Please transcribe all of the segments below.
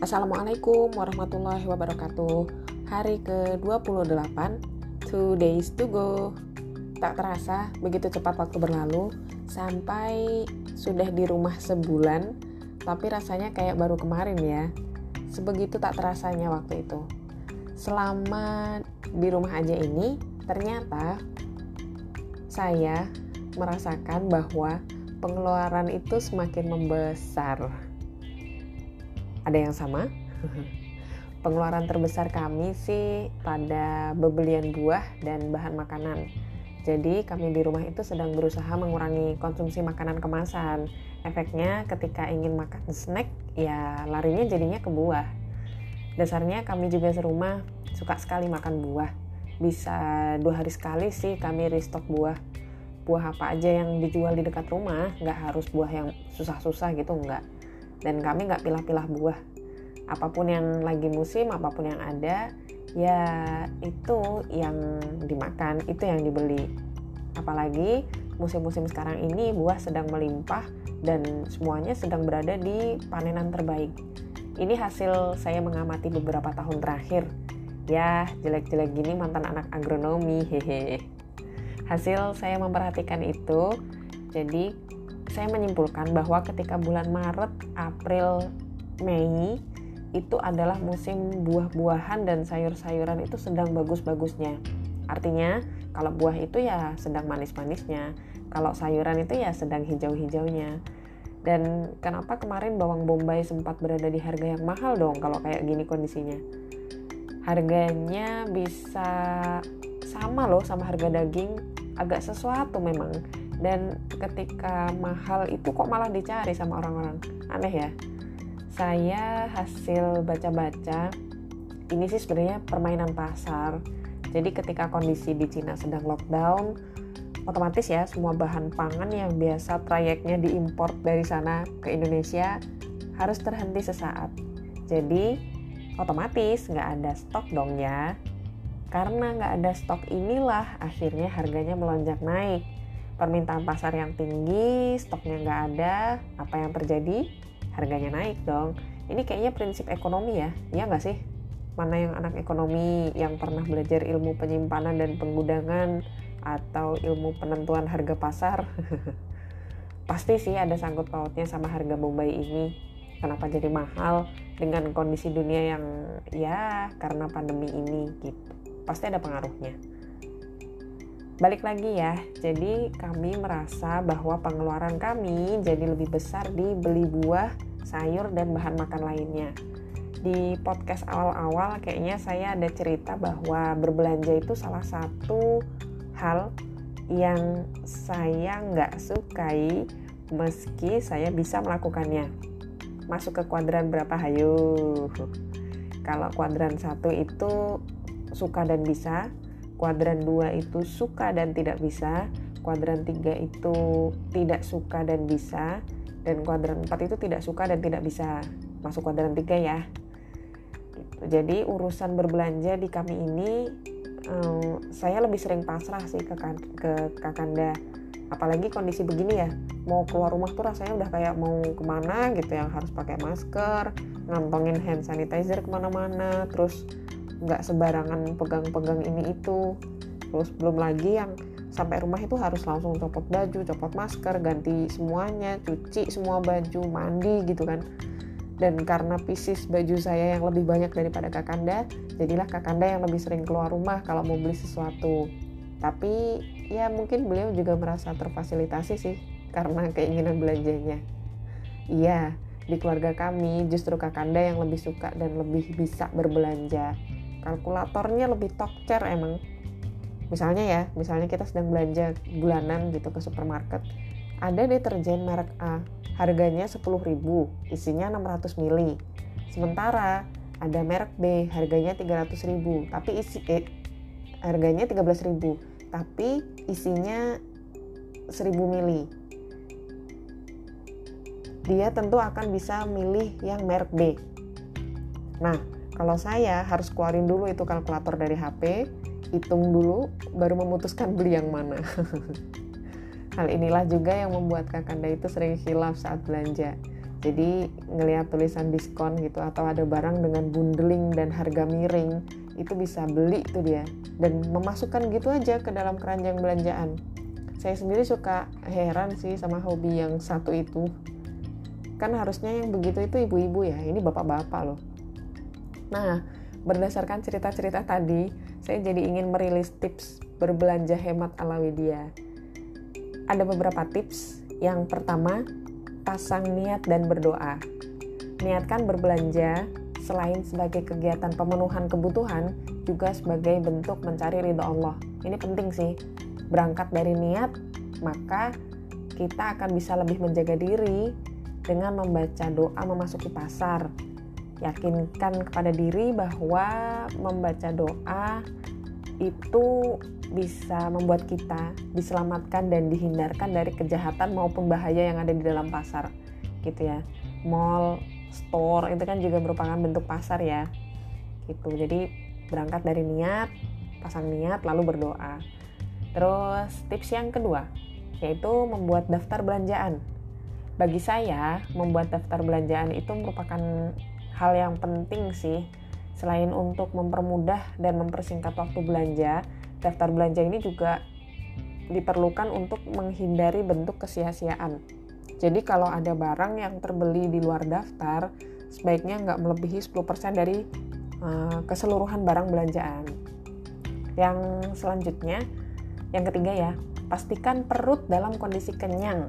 Assalamualaikum warahmatullahi wabarakatuh. Hari ke-28 Two days to go. Tak terasa begitu cepat waktu berlalu Sampai sudah di rumah sebulan Tapi rasanya kayak baru kemarin ya. Sebegitu tak terasanya waktu itu. Selama di rumah aja ini Ternyata Saya merasakan bahwa pengeluaran itu semakin membesar. Ada yang sama? Pengeluaran terbesar kami sih pada bebelian buah dan bahan makanan. Jadi kami di rumah itu sedang berusaha mengurangi konsumsi makanan kemasan. Efeknya ketika ingin makan snack, ya larinya jadinya ke buah. Dasarnya kami juga serumah suka sekali makan buah. Bisa dua hari sekali sih kami restock buah buah apa aja yang dijual di dekat rumah nggak harus buah yang susah-susah gitu nggak dan kami nggak pilah-pilah buah. Apa pun yang lagi musim apa pun yang ada ya itu yang dimakan itu yang dibeli. Apalagi musim-musim sekarang ini buah sedang melimpah dan semuanya sedang berada di panenan terbaik. Ini hasil saya mengamati beberapa tahun terakhir. Ya jelek-jelek gini mantan anak agronomi hehe Hasil saya memperhatikan itu, jadi saya menyimpulkan bahwa ketika bulan Maret, April, Mei itu adalah musim buah-buahan dan sayur-sayuran itu sedang bagus-bagusnya. Artinya, kalau buah itu ya sedang manis-manisnya, kalau sayuran itu ya sedang hijau-hijaunya. Dan kenapa kemarin bawang bombay sempat berada di harga yang mahal dong kalau kayak gini kondisinya? Harganya bisa sama loh sama harga daging agak sesuatu memang dan ketika mahal itu kok malah dicari sama orang-orang? Aneh ya. Saya hasil baca-baca ini sih sebenarnya permainan pasar. Jadi ketika kondisi di Cina sedang lockdown otomatis ya semua bahan pangan yang biasa trayeknya diimpor dari sana ke Indonesia harus terhenti sesaat. Jadi otomatis nggak ada stok dong ya. Karena nggak ada stok inilah akhirnya harganya melonjak naik. Permintaan pasar yang tinggi, stoknya nggak ada, apa yang terjadi? Harganya naik dong. Ini kayaknya prinsip ekonomi ya, iya nggak sih? Mana yang anak ekonomi yang pernah belajar ilmu penyimpanan dan penggudangan atau ilmu penentuan harga pasar? Pasti sih ada sangkut pautnya sama harga Bombay ini. Kenapa jadi mahal dengan kondisi dunia yang ya karena pandemi ini gitu pasti ada pengaruhnya. Balik lagi ya, jadi kami merasa bahwa pengeluaran kami jadi lebih besar di beli buah, sayur, dan bahan makan lainnya. Di podcast awal-awal kayaknya saya ada cerita bahwa berbelanja itu salah satu hal yang saya nggak sukai meski saya bisa melakukannya. Masuk ke kuadran berapa hayo? Kalau kuadran satu itu suka dan bisa, kuadran 2 itu suka dan tidak bisa, kuadran 3 itu tidak suka dan bisa, dan kuadran 4 itu tidak suka dan tidak bisa. Masuk kuadran 3 ya. Gitu. Jadi urusan berbelanja di kami ini um, saya lebih sering pasrah sih ke, ke Kakanda apalagi kondisi begini ya mau keluar rumah tuh rasanya udah kayak mau ke mana gitu yang harus pakai masker ngantongin hand sanitizer ke mana-mana terus nggak sembarangan pegang-pegang ini itu terus belum lagi yang sampai rumah itu harus langsung copot baju, copot masker, ganti semuanya, cuci semua baju, mandi gitu kan. Dan karena pisis baju saya yang lebih banyak daripada Kakanda, jadilah Kakanda yang lebih sering keluar rumah kalau mau beli sesuatu. Tapi ya mungkin beliau juga merasa terfasilitasi sih karena keinginan belanjanya. Iya, di keluarga kami justru Kakanda yang lebih suka dan lebih bisa berbelanja kalkulatornya lebih tokcer emang. Misalnya ya misalnya kita sedang belanja bulanan gitu ke supermarket ada deterjen merek A harganya 10.000 isinya 600 ml sementara ada merek B harganya 300.000 tapi isi eh, harganya 13.000 tapi isinya 1000 ml dia tentu akan bisa milih yang merek B. Nah kalau saya harus keluarin dulu itu kalkulator dari HP, hitung dulu, baru memutuskan beli yang mana. Hal inilah juga yang membuat Kakanda itu sering hilaf saat belanja. jadi ngelihat tulisan diskon gitu atau ada barang dengan bundling dan harga miring itu bisa beli tuh dia dan memasukkan gitu aja ke dalam keranjang belanjaan saya sendiri suka heran sih sama hobi yang satu itu kan harusnya yang begitu itu ibu-ibu ya ini bapak-bapak loh nah berdasarkan cerita-cerita tadi saya jadi ingin merilis tips berbelanja hemat ala Widya ada beberapa tips yang pertama pasang niat dan berdoa. Niatkan berbelanja selain sebagai kegiatan pemenuhan kebutuhan, juga sebagai bentuk mencari ridho Allah. Ini penting sih. Berangkat dari niat, maka kita akan bisa lebih menjaga diri dengan membaca doa memasuki pasar. Yakinkan kepada diri bahwa membaca doa itu bisa membuat kita diselamatkan dan dihindarkan dari kejahatan maupun bahaya yang ada di dalam pasar gitu ya. Mall store itu kan juga merupakan bentuk pasar ya gitu. Jadi berangkat dari niat pasang niat lalu berdoa. Terus tips yang kedua yaitu membuat daftar belanjaan. Bagi saya membuat daftar belanjaan itu merupakan hal yang penting sih Selain untuk mempermudah dan mempersingkat waktu belanja, daftar belanja ini juga diperlukan untuk menghindari bentuk kesia-siaan. Jadi kalau ada barang yang terbeli di luar daftar, sebaiknya nggak melebihi 10% dari uh, keseluruhan barang belanjaan. Yang selanjutnya, yang ketiga ya, pastikan perut dalam kondisi kenyang.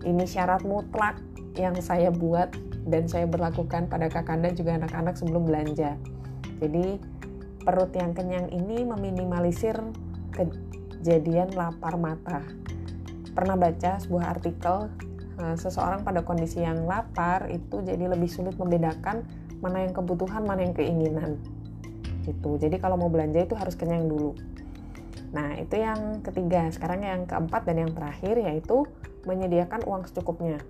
Ini syarat mutlak yang saya buat dan saya berlakukan pada kakanda juga anak-anak sebelum belanja. Jadi perut yang kenyang ini meminimalisir kejadian lapar mata. Pernah baca sebuah artikel eh, seseorang pada kondisi yang lapar itu jadi lebih sulit membedakan mana yang kebutuhan, mana yang keinginan. Gitu. Jadi kalau mau belanja itu harus kenyang dulu. Nah, itu yang ketiga. Sekarang yang keempat dan yang terakhir yaitu menyediakan uang secukupnya.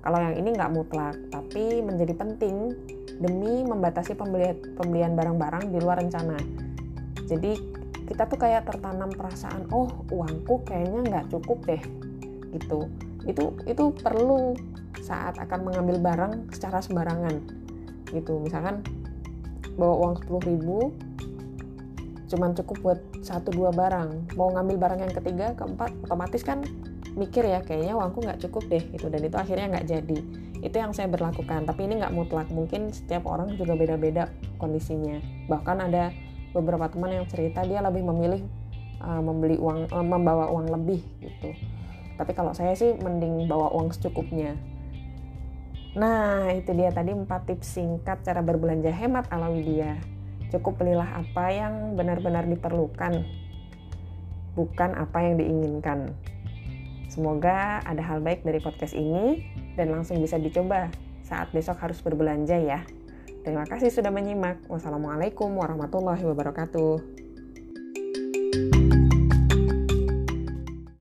Kalau yang ini nggak mutlak, tapi menjadi penting demi membatasi pembelian pembelian barang-barang di luar rencana. Jadi kita tuh kayak tertanam perasaan, oh uangku kayaknya nggak cukup deh, gitu. Itu itu perlu saat akan mengambil barang secara sembarangan, gitu. Misalkan bawa uang 10 ribu, cuman cukup buat satu dua barang. Mau ngambil barang yang ketiga, keempat, otomatis kan mikir ya kayaknya uangku nggak cukup deh gitu. Dan itu akhirnya nggak jadi. Itu yang saya berlakukan. Tapi ini nggak mutlak. Mungkin setiap orang juga beda-beda kondisinya. Bahkan ada beberapa teman yang cerita dia lebih memilih uh, membeli uang uh, membawa uang lebih gitu. Tapi kalau saya sih mending bawa uang secukupnya. Nah itu dia tadi empat tips singkat cara berbelanja hemat ala Widya. Cukup belilah apa yang benar-benar diperlukan bukan apa yang diinginkan Semoga ada hal baik dari podcast ini dan langsung bisa dicoba saat besok harus berbelanja ya. Terima kasih sudah menyimak. Wassalamualaikum warahmatullahi wabarakatuh.